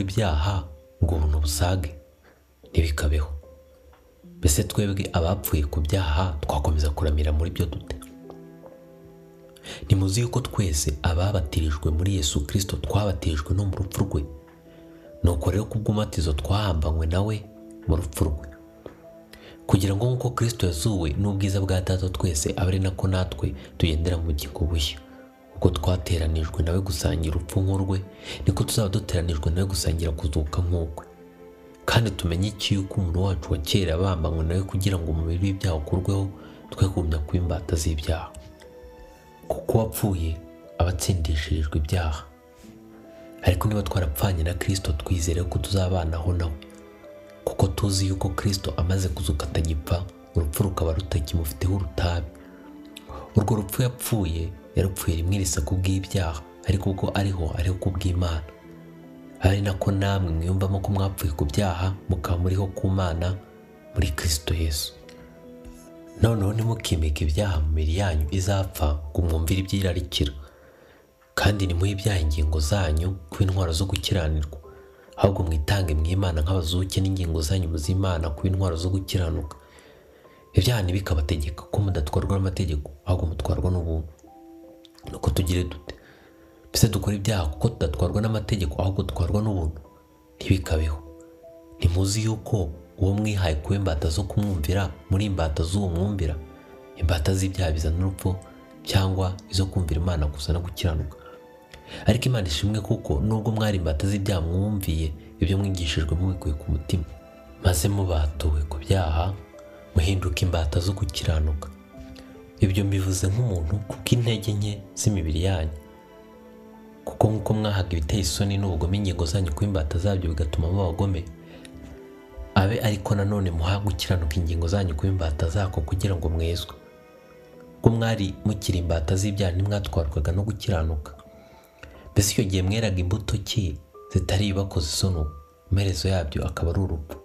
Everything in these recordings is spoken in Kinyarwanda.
ibyaha ngo ubuntu busage. Ntibikabeho. Mbese twebwe abapfuye ku byaha twakomeza kuramira muri byo dute? Nimuzi yuko twese ababatirijwe muri yesu kirisito twabatirijwe no mu rupfu rwe? Nuko rero kubw'umatizo twahambanywe nawe mu rupfu rwe. Kugira ngo nk'uko kirisito yazuwe n'ubwiza bwa data twese abe ari nako natwe tugendera mu bugingo bushya. Ubwo twateranijwe nawe gusangira urupfu nk'urwe niko tuzaba duteranijwe nawe gusangira kuzuka nk'ukwe. Kandi tumenye iki yuko umuntu wacu wa kera yabambanywe nawe kugira ngo umubiri w'ibyaha ukurweho twe kumenya kuba imbata z'ibyaha. Kuko uwapfuye aba atsindishirijwe ibyaha. Ariko niba twarapfanye na kirisito twizere ko tuzabanaho nawe kuko tuzi yuko kirisito amaze kuzuka atagipfa urupfu rukaba rutakimufiteho urutabi. Urwo rupfu yapfuye yarupfuye rimwe risa kubw'ibyaha ariko ubwo ariho ariho kubw'imana. Ari nako namwe mwiyumvamo ko mwapfuye ku byaha mukaba muriho ku mana muri kirisito yesu. Noneho ntimukimike ibyaha mu mibiri yanyu izapfa ngo mwumvire ibyirarikira. Kandi nimuhe ibyaha ingingo zanyu kuba intwaro zo gukiranirwa ahubwo mwitange mwimana nk'abazuke n'ingingo zanyu muzimana kuba intwaro zo gukiranuka. Ibyaha ntibikabategeka ko mudatwarwa n'amategeko ahubwo mutwarwa n'ubuntu. Nuko tugire dute? Mbese dukora ibyaha kuko tudatwarwa n'amategeko ahubwo dutwarwa n'ubuntu? Ntibikabeho. Ntimuzi yuko uwo mwihaye kuba imbata zo kumwumvira muri imbata z'uwo mwumvira imbata z'ibyaha bizana urupfu cyangwa izo kumvira imana gusa no gukiranuka? Ariko imana ishimwe kuko nubwo mwari imbata z'ibyaha mwumviye ibyo mwigishijwe mubikuye ku mutima maze mubatuwe ku byaha muhinduka imbata zo gukiranuka. Ibyo mbivuze nk'umuntu kuko intege nke z'imibiri yanyu. Kuko nk'uko mwahaga ibiteye isoni n'ubugome ingingo zanyu kuba imbata zabyo bigatuma muba abagome. Abe ariko nanone muha gukiranuka ingingo zanyu kuba imbata zako kugira ngo mwezwe. Ubwo mwari mukiri imbata z'ibyaha ntimwatwarwaga no gukiranuka. Mbese icyo gihe mweraga imbuto ki? Zitari ibakoze isoni amaherezo yabyo akaba ari urupfu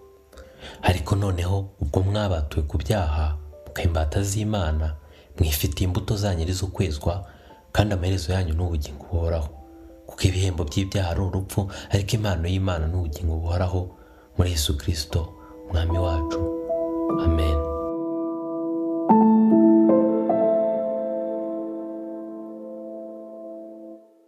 ariko noneho ubwo mwabatuwe ku byaha mukaba imbata z'imana mwifitiye imbuto zanyu ari zo kwezwa kandi amaherezo yanyu ni ubugingo buhoraho. Kuko ibihembo by'ibyaha ari urupfu ariko impano y'imana ni ubugingo buhoraho. Muri yesu kirisito umwami wacu. Amen.